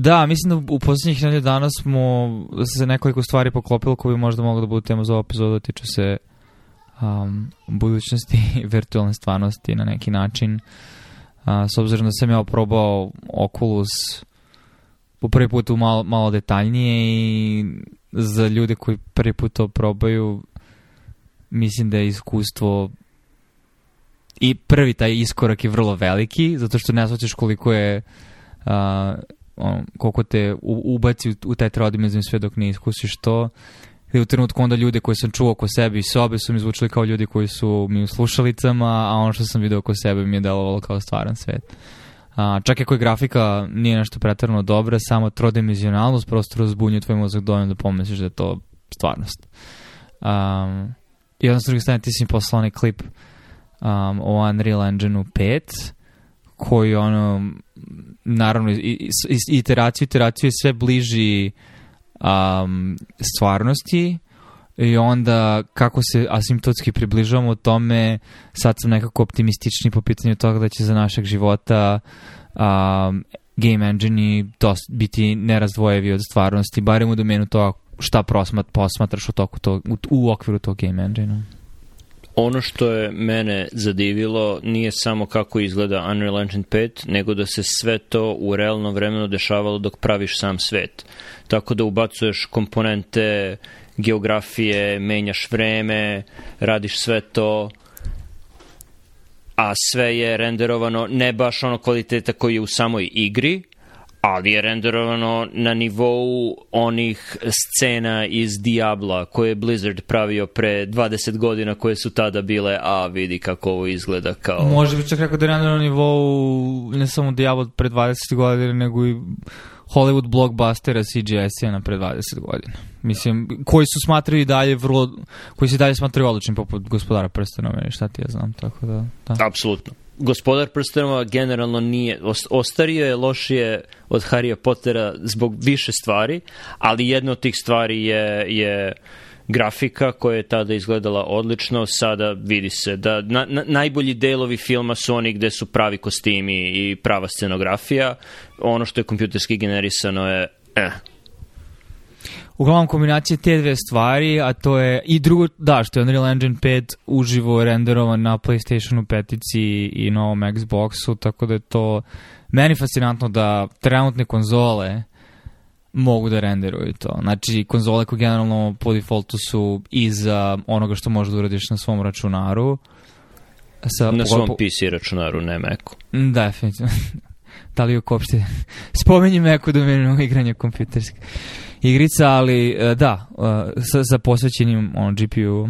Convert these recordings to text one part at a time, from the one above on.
Da, mislim da u posljednjih nedelja dana smo se nekoliko stvari poklopilo koje bi možda mogla da budu tema za ovu epizodu, tiče se um, budućnosti i virtualne stvarnosti na neki način. Uh, s obzirom da sam ja probao Oculus po prvi put u malo, malo detaljnije i za ljude koji prvi put to probaju mislim da je iskustvo i prvi taj iskorak je vrlo veliki zato što ne osjećaš koliko je uh, on, koliko te ubaci u, u taj trodimenzijum sve dok ne iskusiš to i u trenutku onda ljude koje sam čuo oko sebe i sobe su mi zvučili kao ljudi koji su mi u slušalicama, a ono što sam video oko sebe mi je delovalo kao stvaran svet. A, čak i ako je grafika nije nešto pretvrno dobra, samo trodimenzionalnost prosto razbunju tvoj mozak dovoljno da pomisliš da je to stvarnost. Um, I onda s druge strane ti si mi poslao onaj klip um, o Unreal Engine 5 koji ono naravno iteraciju, iteraciju je sve bliži um, stvarnosti i onda kako se asimptotski približavamo tome, sad sam nekako optimistični po pitanju toga da će za našeg života um, game engine biti nerazdvojevi od stvarnosti, barem u domenu toga šta prosmat, posmatraš u, toku to, u, u okviru tog game engine-a. Ono što je mene zadivilo nije samo kako izgleda Unreal Engine 5, nego da se sve to u realnom vremenu dešavalo dok praviš sam svet. Tako da ubacuješ komponente geografije, menjaš vreme, radiš sve to a sve je renderovano ne baš ono kvaliteta koji je u samoj igri, ali je renderovano na nivou onih scena iz Diabla koje je Blizzard pravio pre 20 godina koje su tada bile, a vidi kako ovo izgleda kao... Može bi čak rekao da je renderovano na nivou ne samo Diabla pre 20 godina, nego i Hollywood blockbustera CGS-a na pre 20 godina. Mislim, koji su smatrali dalje vrlo, koji se dalje smatrali odličnim poput gospodara prstenova ili šta ti ja znam, tako da... da. Apsolutno gospodar prstenova generalno nije, ostario je lošije od Harryja Pottera zbog više stvari, ali jedna od tih stvari je, je grafika koja je tada izgledala odlično, sada vidi se da na, na, najbolji delovi filma su oni gde su pravi kostimi i prava scenografija, ono što je kompjuterski generisano je eh, uglavnom kombinacije te dve stvari, a to je i drugo, da, što je Unreal Engine 5 uživo renderovan na PlayStationu petici i novom Xboxu, tako da je to meni fascinantno da trenutne konzole mogu da renderuju to. Znači, konzole koje generalno po defaultu su iza onoga što možeš da uradiš na svom računaru. Sa, na svom po... PC računaru, ne Macu. Mm, da, definitivno. da li je uopšte spomenjem Macu domenu igranja kompjuterske igrica, ali e, da, e, sa, sa posvećenim ono, GPU.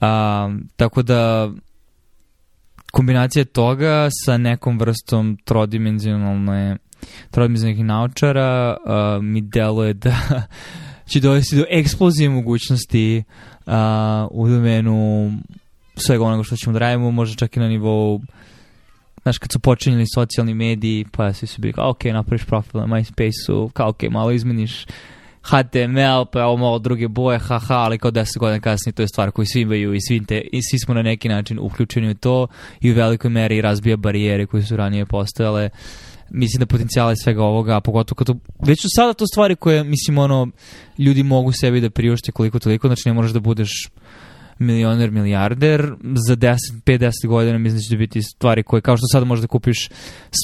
A, tako da kombinacija toga sa nekom vrstom trodimenzionalne trodimenzionalnih naučara uh, e, mi deluje da će dovesti do eksplozije mogućnosti uh, u domenu svega onoga što ćemo da radimo, možda čak i na nivou znaš, kad su počinjeli socijalni mediji, pa svi su bili kao, ok, napraviš profil na MySpace-u, kao, ok, malo izmeniš HTML, pa je ovo malo druge boje, haha, ali kao 10 godina kasnije to je stvar koju svi imaju i svi, te, i svi smo na neki način uključeni u to i u velikoj meri razbija barijere koje su ranije postojale. Mislim da potencijale svega ovoga, pogotovo kad to, već su sada to stvari koje, mislim, ono, ljudi mogu sebi da priušte koliko toliko, znači ne moraš da budeš milioner, milijarder, za 10, 5-10 godina mislim da će biti stvari koje, kao što sad možeš da kupiš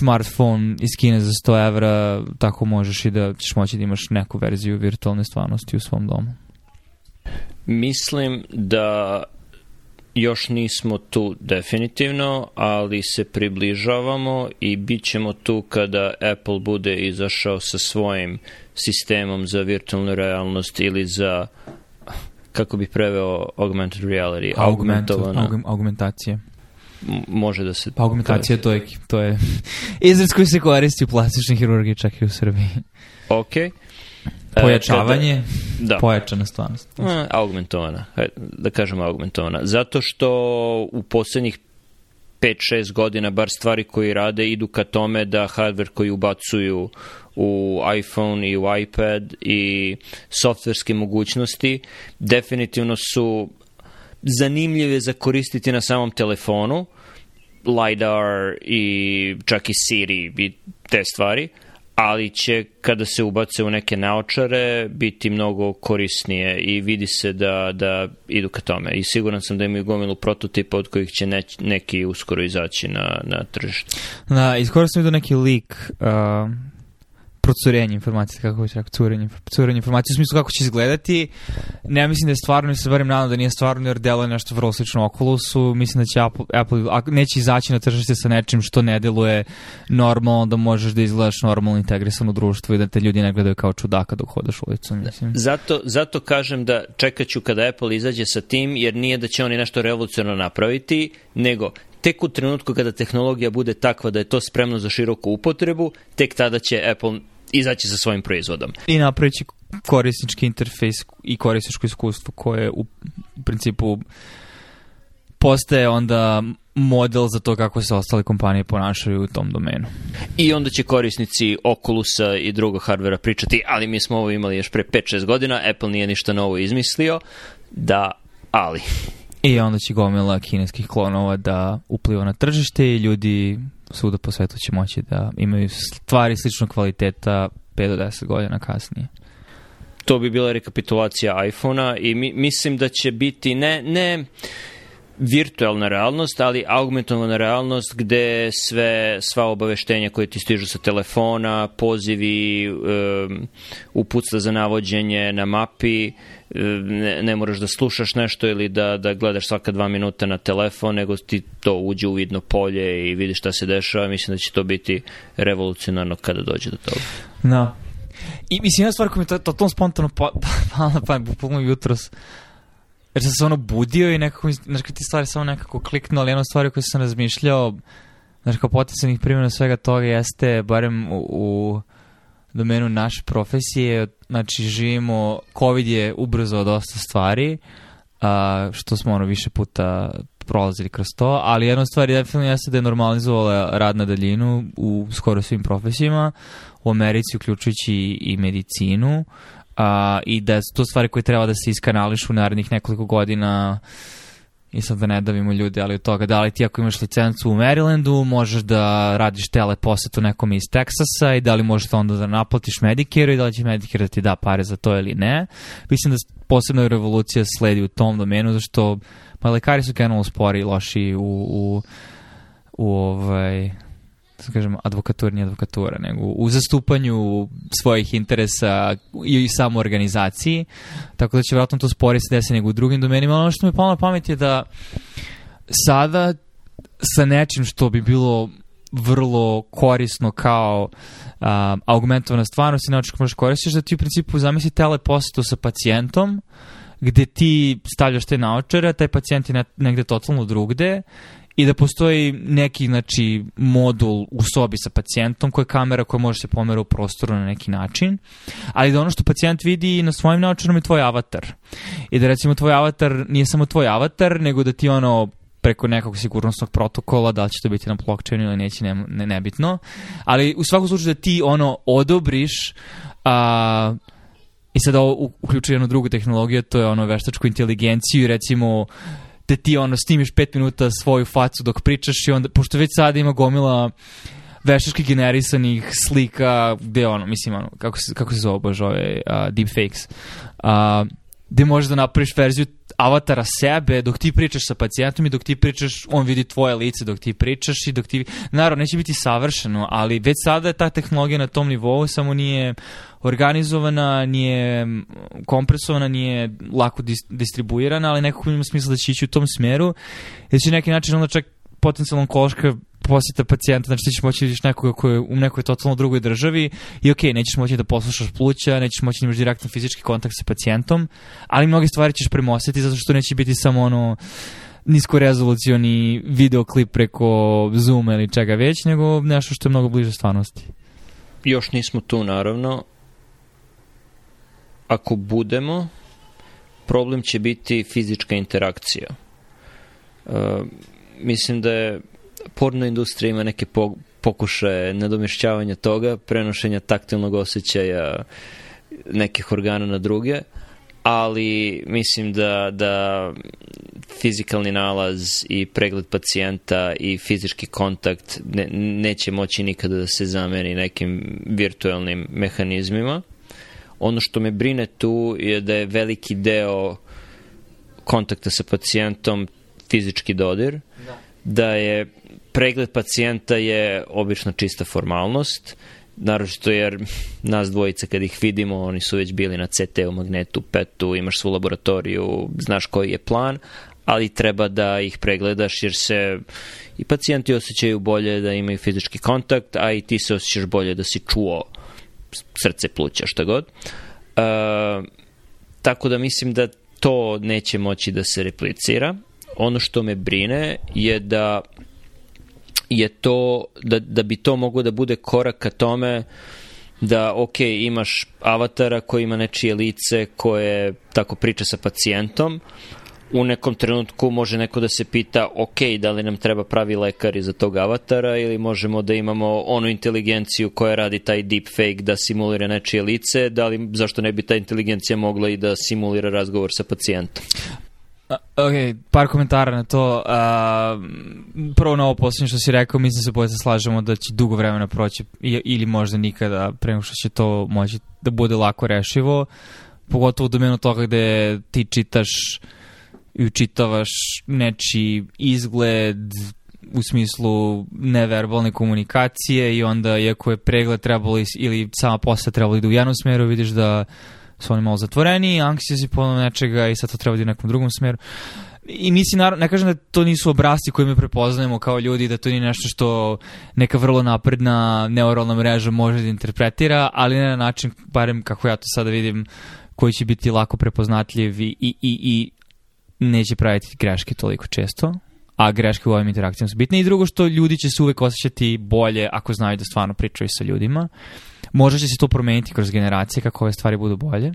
smartphone iz Kine za 100 evra, tako možeš i da ćeš moći da imaš neku verziju virtualne stvarnosti u svom domu. Mislim da još nismo tu definitivno, ali se približavamo i bit ćemo tu kada Apple bude izašao sa svojim sistemom za virtualnu realnost ili za uh, kako bi preveo augmented reality, augmentovana. Augment, augmentacija. Može da se... Pa augmentacija to je, to je izraz koji se koristi u plastičnoj hirurgiji čak i u Srbiji. Okej. Okay. E, Pojačavanje, da. pojačana stvarnost. A, e, augmentovana, da kažemo augmentovana. Zato što u poslednjih 5-6 godina bar stvari koji rade idu ka tome da hardware koji ubacuju u iPhone i u iPad i softverske mogućnosti definitivno su zanimljive za koristiti na samom telefonu, LiDAR i čak i Siri i te stvari, ali će kada se ubace u neke naočare biti mnogo korisnije i vidi se da, da idu ka tome. I siguran sam da imaju gomilu prototipa od kojih će ne, neki uskoro izaći na, na tržište. Da, iskoro sam vidio neki lik uh procurenje informacija, kako bih rekao, curenje, curenje informacija, u smislu kako će izgledati. Ne mislim da je stvarno, se barem nadam da nije stvarno, jer deluje nešto vrlo slično Oculusu. Mislim da će Apple, Apple neće izaći na tržište sa nečim što ne deluje normalno, da možeš da izgledaš normalno integrisano društvo i da te ljudi ne gledaju kao čudaka dok hodaš ulicu. Da. Mislim. Zato, zato kažem da čekaću kada Apple izađe sa tim, jer nije da će oni nešto revolucionarno napraviti, nego tek u trenutku kada tehnologija bude takva da je to spremno za široku upotrebu, tek tada će Apple izaći sa svojim proizvodom. I napravići korisnički interfejs i korisničko iskustvo koje u principu postaje onda model za to kako se ostale kompanije ponašaju u tom domenu. I onda će korisnici Oculusa i drugog hardvera pričati, ali mi smo ovo imali još pre 5-6 godina, Apple nije ništa novo izmislio, da, ali... I onda će gomila kineskih klonova da upliva na tržište i ljudi svuda po svetu će moći da imaju stvari sličnog kvaliteta 5 do 10 godina kasnije to bi bila rekapitulacija iPhone-a i mi, mislim da će biti ne, ne virtualna realnost, ali augmentovana realnost gde sve, sva obaveštenja koje ti stižu sa telefona, pozivi, uputstva za navođenje na mapi, ne, ne moraš da slušaš nešto ili da, da gledaš svaka dva minuta na telefon, nego ti to uđe u vidno polje i vidiš šta se dešava. Mislim da će to biti revolucionarno kada dođe do toga. Da. No. I mislim, jedna stvar koja mi je totalno spontano pa, pala na pamet, bukvalno jutros, uh, jer sam se ono budio i nekako, znaš, ti stvari samo nekako kliknu, ali jedna stvar koju sam razmišljao, znaš, kao potencijalnih primjena svega toga jeste, barem u, u domenu naše profesije, znači živimo, COVID je ubrzao dosta stvari, a, što smo ono više puta prolazili kroz to, ali jedna stvar je definitivno jeste da je normalizovala rad na daljinu u skoro svim profesijama, u Americi uključujući i medicinu, a, i da su to stvari koje treba da se iskanališu u narednih nekoliko godina i sad da ne davimo ljudi, ali od toga da li ti ako imaš licencu u Marylandu možeš da radiš teleposetu nekom iz Teksasa i da li možeš onda da naplatiš Medicare i da li će Medicare da ti da pare za to ili ne. Mislim da posebna revolucija sledi u tom domenu, zašto pa lekari su generalno spori i loši u, u, u ovaj, da kažem, advokatura nije advokatura, nego u zastupanju svojih interesa i samo organizaciji, tako da će vjerojatno to spore se desi nego u drugim domenima, ono što mi je palo na pamet je da sada sa nečim što bi bilo vrlo korisno kao um, augmentovana stvarnost i način kako možeš koristiš, da ti u principu zamisli teleposetu sa pacijentom, gde ti stavljaš te naočare, a taj pacijent je negde totalno drugde i da postoji neki znači, modul u sobi sa pacijentom koja je kamera koja može se pomera u prostoru na neki način, ali da ono što pacijent vidi na svojim naočarom je tvoj avatar. I da recimo tvoj avatar nije samo tvoj avatar, nego da ti ono preko nekog sigurnosnog protokola, da li će to biti na blockchainu ili neće, ne, ne, nebitno. Ali u svakom slučaju da ti ono odobriš a, i sad ovo uključuje jednu drugu tehnologiju, to je ono veštačku inteligenciju i recimo te ti ono snimiš 5 minuta svoju facu dok pričaš i onda, pošto već sada ima gomila veštački generisanih slika gde ono, mislim, ono, kako se, kako se zove, bože, ove, uh, deepfakes, uh, gde možeš da napraviš verziju avatara sebe dok ti pričaš sa pacijentom i dok ti pričaš, on vidi tvoje lice dok ti pričaš i dok ti... Naravno, neće biti savršeno, ali već sada je ta tehnologija na tom nivou, samo nije organizovana, nije kompresovana, nije lako dis distribuirana, ali nekako ima smisla da će ići u tom smeru. Jer će neki način onda čak potencijalno onkološka posjeta pacijenta, znači ti ćeš moći da vidiš nekoga koji je u nekoj totalno drugoj državi i okay, nećeš moći da poslušaš pluća, nećeš moći da imaš direktan fizički kontakt sa pacijentom, ali mnoge stvari ćeš premostiti zato što neće biti samo ono niskorezolucioni videoklip preko Zoom ili čega već, nego nešto što je mnogo bliže stvarnosti. Još nismo tu naravno, ako budemo, problem će biti fizička interakcija. E, mislim da je porno industrija ima neke po, pokušaje nadomješćavanja toga, prenošenja taktilnog osjećaja nekih organa na druge, ali mislim da, da fizikalni nalaz i pregled pacijenta i fizički kontakt ne, neće moći nikada da se zameni nekim virtualnim mehanizmima. Ono što me brine tu je da je veliki deo kontakta sa pacijentom fizički dodir, da, da je pregled pacijenta je obično čista formalnost, naročito jer nas dvojica kad ih vidimo, oni su već bili na CT-u, magnetu, PET-u, imaš svu laboratoriju, znaš koji je plan, ali treba da ih pregledaš jer se i pacijenti osjećaju bolje da imaju fizički kontakt, a i ti se osjećaš bolje da si čuo uh, srce, pluća, što god. E, tako da mislim da to neće moći da se replicira. Ono što me brine je da je to, da, da bi to moglo da bude korak ka tome da, ok, imaš avatara koji ima nečije lice koje tako priča sa pacijentom, u nekom trenutku može neko da se pita ok, da li nam treba pravi lekar iza tog avatara ili možemo da imamo onu inteligenciju koja radi taj deepfake da simulira nečije lice, da li, zašto ne bi ta inteligencija mogla i da simulira razgovor sa pacijentom? Ok, par komentara na to. Uh, prvo na ovo posljednje što si rekao, mislim da se boje da slažemo da će dugo vremena proći ili možda nikada prema što će to moći da bude lako rešivo. Pogotovo u domenu toga gde ti čitaš uh, i učitavaš nečiji izgled, u smislu neverbalne komunikacije i onda iako je pregled trebalo ili sama posla trebalo idu u jednom smeru, vidiš da su oni malo zatvoreni, anksiozi ponovno nečega i sad to treba da idu u nekom drugom smeru. I mislim, naravno, ne kažem da to nisu obrasti koje mi prepoznajemo kao ljudi, da to nije nešto što neka vrlo napredna neuralna mreža može da interpretira, ali na način, barem kako ja to sada vidim, koji će biti lako prepoznatljiv i, i, i neće praviti greške toliko često, a greške u ovim interakcijama su bitne. I drugo što ljudi će se uvek osjećati bolje ako znaju da stvarno pričaju sa ljudima. Možda će se to promeniti kroz generacije kako ove stvari budu bolje.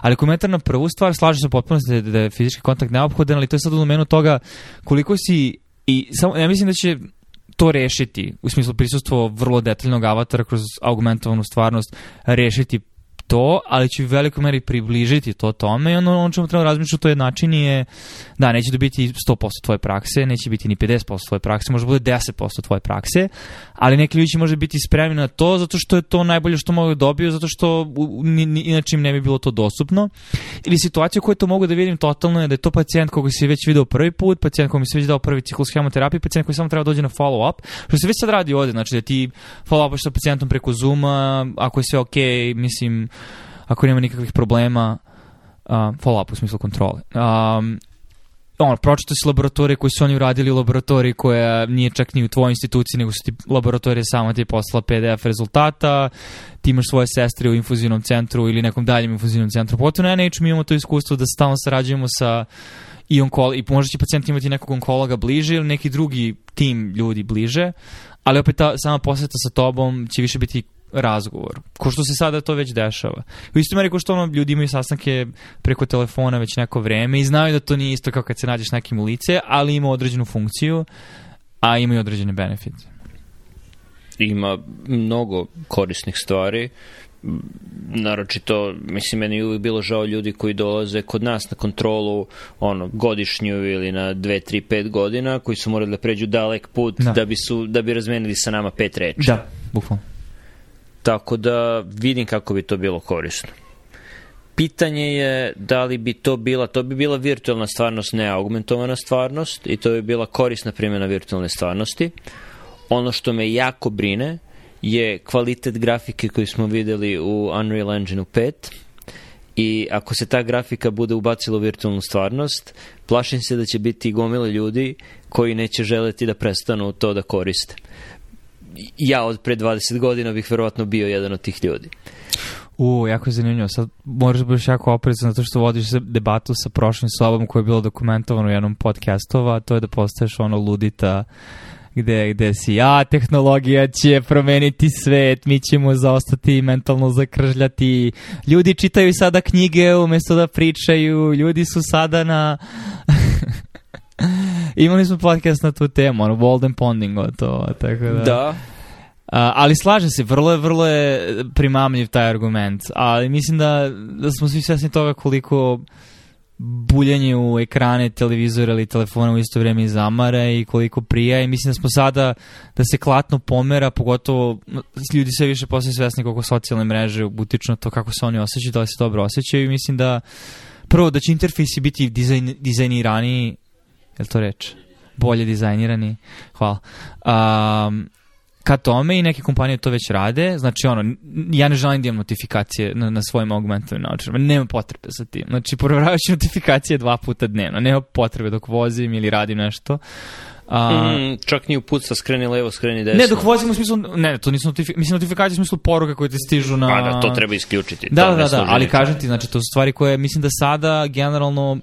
Ali komentar na prvu stvar, slažem se potpuno da, da je fizički kontakt neophodan, ali to je sad u domenu toga koliko si i samo, ja mislim da će to rešiti, u smislu prisustvo vrlo detaljnog avatara kroz augmentovanu stvarnost, rešiti to, ali će u velikoj meri približiti to tome i ono ono čemu treba razmišljati u je način je, da, neće da biti 100% tvoje prakse, neće biti ni 50% tvoje prakse, može bude 10% tvoje prakse, ali neki ljudi će možda biti spremni na to zato što je to najbolje što mogu da dobio, zato što ni, ni, inače im ne bi bilo to dostupno. Ili situacija u kojoj to mogu da vidim totalno je da je to pacijent koga si već video prvi put, pacijent koga mi se već dao prvi ciklus hemoterapije, pacijent koji samo treba da dođe na follow-up, što se već sad radi ovde, znači da ti follow-up sa pacijentom preko Zuma, ako je sve ok, mislim, ako nema nikakvih problema, uh, follow-up u smislu kontrole. Um, ono, pročito si laboratorije koje su oni uradili u laboratoriji koja nije čak ni u tvojoj instituciji, nego su ti laboratorije sama ti poslala PDF rezultata, ti imaš svoje sestre u infuzivnom centru ili nekom daljem infuzivnom centru. Potpuno NH mi imamo to iskustvo da stalno sarađujemo sa i onkolo, i možda će pacijent imati nekog onkologa bliže ili neki drugi tim ljudi bliže, ali opet ta sama poseta sa tobom će više biti razgovor. Ko što se sada to već dešava. U isto meri ko što ono, ljudi imaju sastanke preko telefona već neko vreme i znaju da to nije isto kao kad se nađeš nekim u lice, ali ima određenu funkciju, a ima i određene benefite. Ima mnogo korisnih stvari naročito, mislim, meni je uvijek bilo žao ljudi koji dolaze kod nas na kontrolu ono, godišnju ili na 2, 3, 5 godina, koji su morali da pređu dalek put da, da bi, su, da bi razmenili sa nama pet reči. Da, bukvalno. Tako da vidim kako bi to bilo korisno. Pitanje je da li bi to bila, to bi bila virtualna stvarnost, ne augmentovana stvarnost i to bi bila korisna primjena virtualne stvarnosti. Ono što me jako brine je kvalitet grafike koju smo videli u Unreal Engine 5 i ako se ta grafika bude ubacila u virtualnu stvarnost, plašim se da će biti gomile ljudi koji neće želeti da prestanu to da koriste ja od pre 20 godina bih verovatno bio jedan od tih ljudi. U, jako je zanimljivo. Sad moraš da budeš jako oprezan zato što vodiš debatu sa prošlim sobom koja je bila dokumentovana u jednom podcastova, a to je da postaješ ono ludita gde, gde si ja, tehnologija će promeniti svet, mi ćemo zaostati mentalno zakržljati, ljudi čitaju sada knjige umesto da pričaju, ljudi su sada na imali smo podcast na tu temu, ono, Walden Ponding o to, tako da. Da. A, ali slaže se, vrlo je, vrlo je primamljiv taj argument, ali mislim da, da smo svi svjesni toga koliko buljanje u ekrane televizora ili telefona u isto vrijeme zamara i koliko prija i mislim da smo sada da se klatno pomera, pogotovo ljudi sve više postoje svesni koliko socijalne mreže utiču na to kako se oni osjećaju, da li se dobro osjećaju i mislim da prvo da će interfejsi biti dizajn, dizajnirani je li to reč? Bolje dizajnirani, hvala. Um, ka tome i neke kompanije to već rade, znači ono, ja ne želim da imam notifikacije na, na svojim augmentovim naočarima, nema potrebe za tim. Znači, provjeravajući notifikacije dva puta dnevno, nema potrebe dok vozim ili radim nešto. A, mm, čak ni sa skreni levo, skreni desno. Ne, dok vozim u smislu, ne, to nisu notifi, mislim, notifikacije u smislu poruka koje te stižu na... Pa da, to treba isključiti. Da, da, da, da, ali kažem ti, znači, to su stvari koje mislim da sada generalno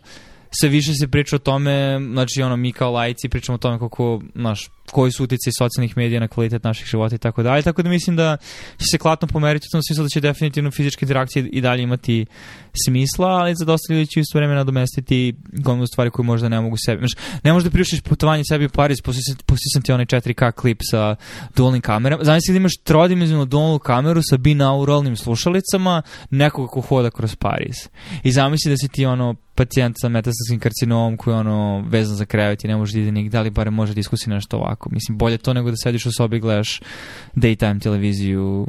sve više se priča o tome, znači ono, mi kao lajci pričamo o tome kako, naš, koji su utjeci socijalnih medija na kvalitet naših života i tako dalje. Tako da mislim da će se klatno pomeriti u tom smislu da će definitivno fizičke interakcije i dalje imati smisla, ali za dosta ljudi će isto vreme nadomestiti gomilu stvari koje možda ne mogu sebi. Znaš, ne možeš da priuštiš putovanje sebi u Pariz, pustio sam ti onaj 4K klip sa dualnim kamerama. Zamisli da imaš trodimenzionalnu dualnu kameru sa binauralnim slušalicama nekoga ko hoda kroz Pariz. I zamisli da si ti ono pacijent sa metastatskim karcinomom koji je ono vezan za krevet i ne može da ide nigde, ali bare može da iskusi nešto ovako onako, mislim, bolje to nego da sediš u sobi i gledaš daytime televiziju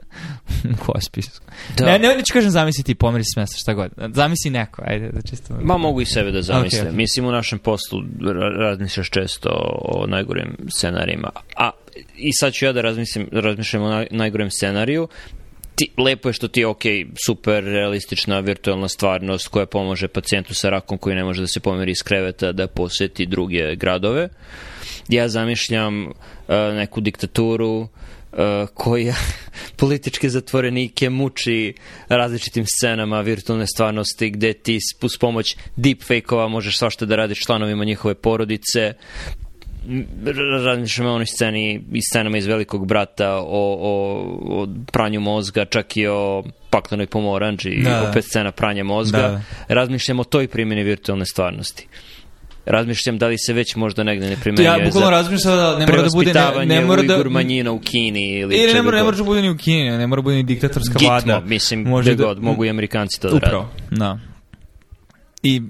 hospis. Da. Ne, ne, neću kažem zamisli ti pomeri s mesta, šta god. Zamisli neko, ajde, da čisto... Ma mogu i sebe da zamislim. Okay, okay. Mislim, u našem poslu razmišljaš često o najgorim scenarijima. A i sad ću ja da razmislim, razmišljam o najgorim scenariju, ti, lepo je što ti je ok, super realistična virtualna stvarnost koja pomaže pacijentu sa rakom koji ne može da se pomeri iz kreveta da poseti druge gradove. Uh, ja zamišljam uh, neku diktaturu uh, koja političke zatvorenike muči različitim scenama virtualne stvarnosti gde ti s pomoć deepfake-ova možeš svašta da radiš članovima njihove porodice razmišljamo o onoj sceni i scenama iz Velikog brata o, o, o pranju mozga, čak i o paklenoj pomoranđi, da. opet scena pranja mozga. Da. Razmišljam o toj primjeni virtualne stvarnosti razmišljam da li se već možda negde ne primenjuje. Ja bukvalno razmišljam da ne mora da bude ne, ne mora da, da manjina u Kini ili ili ne mora ne mora da bude ni u Kini, ne mora da bude ni diktatorska Gitmo, vlada. mislim, može da, god, mogu i Amerikanci to da rade. Upravo, da. I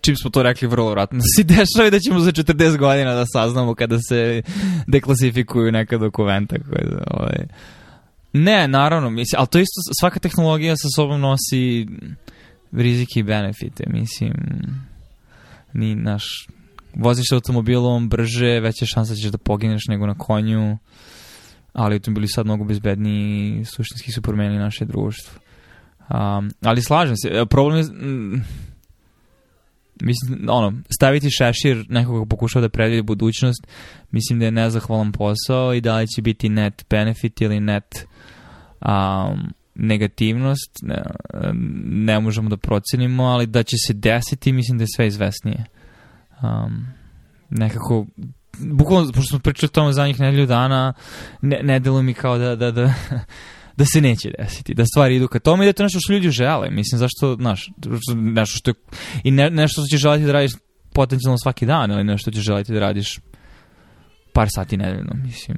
čim smo to rekli, vrlo vratno se dešava i da ćemo za 40 godina da saznamo kada se deklasifikuju neka dokumenta koje, ovaj... Ne, naravno, mislim, ali to isto, svaka tehnologija sa sobom nosi rizike i benefite, mislim ni, naš, voziš se automobilom brže, veća šansa ćeš da pogineš nego na konju, ali automobili sad mnogo bezbedniji i suštinski su promenili naše društvo. Um, ali slažem se, e, problem je... mislim, ono, staviti šešir nekoga pokušava da predvidi budućnost, mislim da je nezahvalan posao i da li će biti net benefit ili net um, negativnost ne, ne možemo da procenimo, ali da će se desiti, mislim da je sve izvesnije. Um, nekako bukvalno, pošto smo pričali o tome zadnjih nedelju dana, ne, ne delo mi kao da, da, da, da se neće desiti, da stvari idu ka tome i da je to nešto što ljudi žele. Mislim, zašto, znaš, nešto što je, i ne, nešto što ćeš želiti da radiš potencijalno svaki dan, ali nešto što ćeš želiti da radiš par sati nedeljno, mislim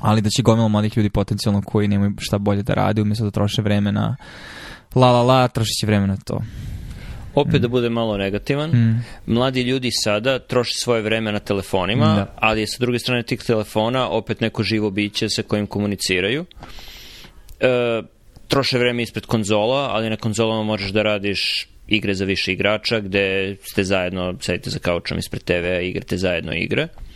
ali da će gomila mladih ljudi potencijalno koji nemaju šta bolje da rade umjesto da troše vreme na la la la, trošit će na to opet da mm. da bude malo negativan, mm. mladi ljudi sada troše svoje vreme na telefonima, da. ali sa druge strane tih telefona opet neko živo biće sa kojim komuniciraju. E, troše vreme ispred konzola, ali na konzolama možeš da radiš igre za više igrača, gde ste zajedno, sedite za kaučom ispred TV-a, igrate zajedno igre. Mm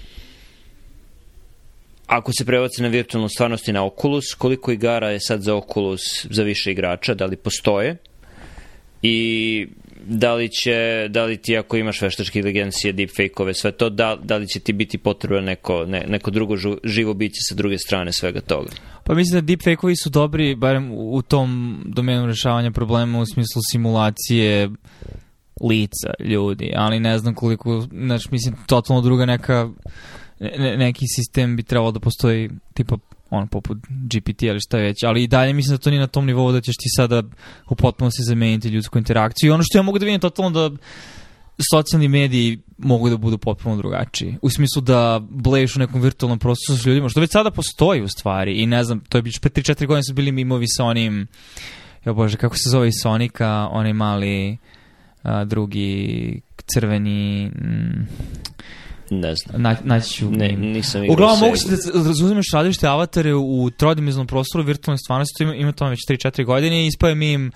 ako se prebaci na virtualnu stvarnost i na Oculus, koliko igara je sad za Oculus za više igrača, da li postoje i da li će, da li ti ako imaš veštačke inteligencije, deepfake-ove, sve to, da, da li će ti biti potrebno neko, ne, neko drugo živo biće sa druge strane svega toga? Pa mislim da deepfake-ovi su dobri, barem u tom domenu rešavanja problema u smislu simulacije lica ljudi, ali ne znam koliko, znači mislim totalno druga neka ne, neki sistem bi trebalo da postoji tipa ono poput GPT ili šta već, ali i dalje mislim da to nije na tom nivou da ćeš ti sada u potpunosti zameniti ljudsku interakciju i ono što ja mogu da vidim totalno da socijalni mediji mogu da budu potpuno drugačiji. U smislu da bleješ u nekom virtualnom prostoru sa ljudima, što već sada postoji u stvari i ne znam, to je biš pre 3-4 godine su bili mimovi sa onim, jo bože, kako se zove Sonika, onaj mali a, drugi crveni... Mm, Ne znam. Na, naći ću... Ne, nisam igrao Uglavnom, mogu se da razumeš radište avatare u trodimenznom prostoru, virtualnoj stvarnosti, ima, ima tome već 3-4 godine i ispao je mim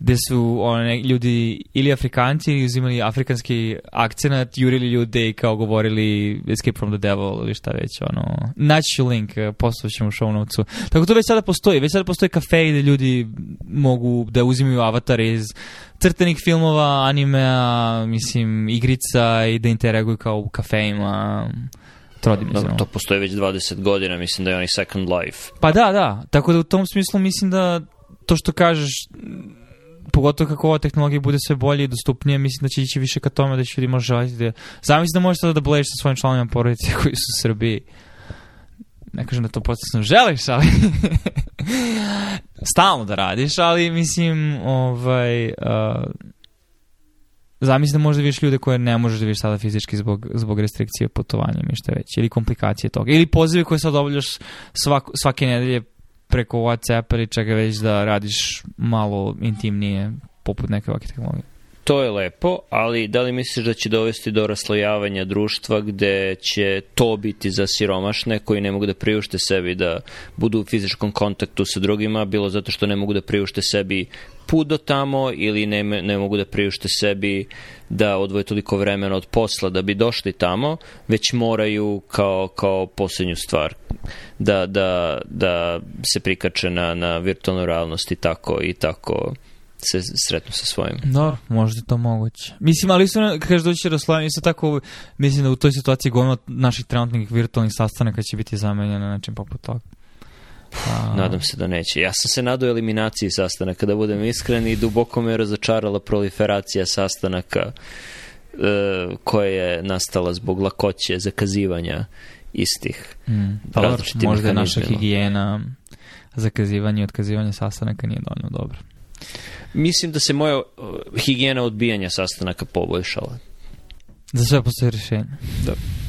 gde su one, ljudi ili afrikanci uzimali afrikanski akcenat, jurili ljude i kao govorili Escape from the Devil ili šta već, ono, naći link, e, postavit ćemo u show notesu. Tako to već sada postoji, već sada postoji kafe gde ljudi mogu da uzimaju avatare iz crtenih filmova, animea, mislim, igrica i da interaguju kao u kafejima trodim Dobro, to postoje već 20 godina, mislim da je onaj Second Life. Pa da, da, tako da u tom smislu mislim da to što kažeš pogotovo kako ova tehnologija bude sve bolje i dostupnije, mislim da će ići više ka tome da će ljudi možda želiti da... Zamisli da možeš sada da blejiš sa svojim članovima porodice koji su u Srbiji. Ne kažem da to podstasno želiš, ali... Stalno da radiš, ali mislim, ovaj... Uh, zamisli da možda vidiš ljude koje ne možeš da vidiš sada fizički zbog, zbog restrikcije putovanja i šta već, ili komplikacije toga, ili pozive koje sad obavljaš svak, svake nedelje preko Whatsappa ili čega već da radiš malo intimnije poput neke ovakve tehnologije to je lepo, ali da li misliš da će dovesti do raslojavanja društva gde će to biti za siromašne koji ne mogu da priušte sebi da budu u fizičkom kontaktu sa drugima, bilo zato što ne mogu da priušte sebi put do tamo ili ne, ne mogu da priušte sebi da odvoje toliko vremena od posla da bi došli tamo, već moraju kao, kao poslednju stvar da, da, da se prikače na, na virtualnu realnost i tako i tako se sretnu sa svojim. Dobro, možda je to moguće. Mislim, ali isto, kažeš da će da Raslavi, isto tako, mislim da u toj situaciji gomila naših trenutnih virtualnih sastanaka će biti zamenjena na način poput toga. A... Nadam se da neće. Ja sam se nadao eliminaciji sastanaka, da budem iskren, i duboko me razočarala proliferacija sastanaka e, koja je nastala zbog lakoće zakazivanja istih. Mm, pa možda mehanizmima. naša higijena zakazivanja i otkazivanja sastanaka nije dovoljno dobro. Mislim da se moja uh, higijena odbijanja sastanaka poboljšala. Za sve postoji rješenje. Da.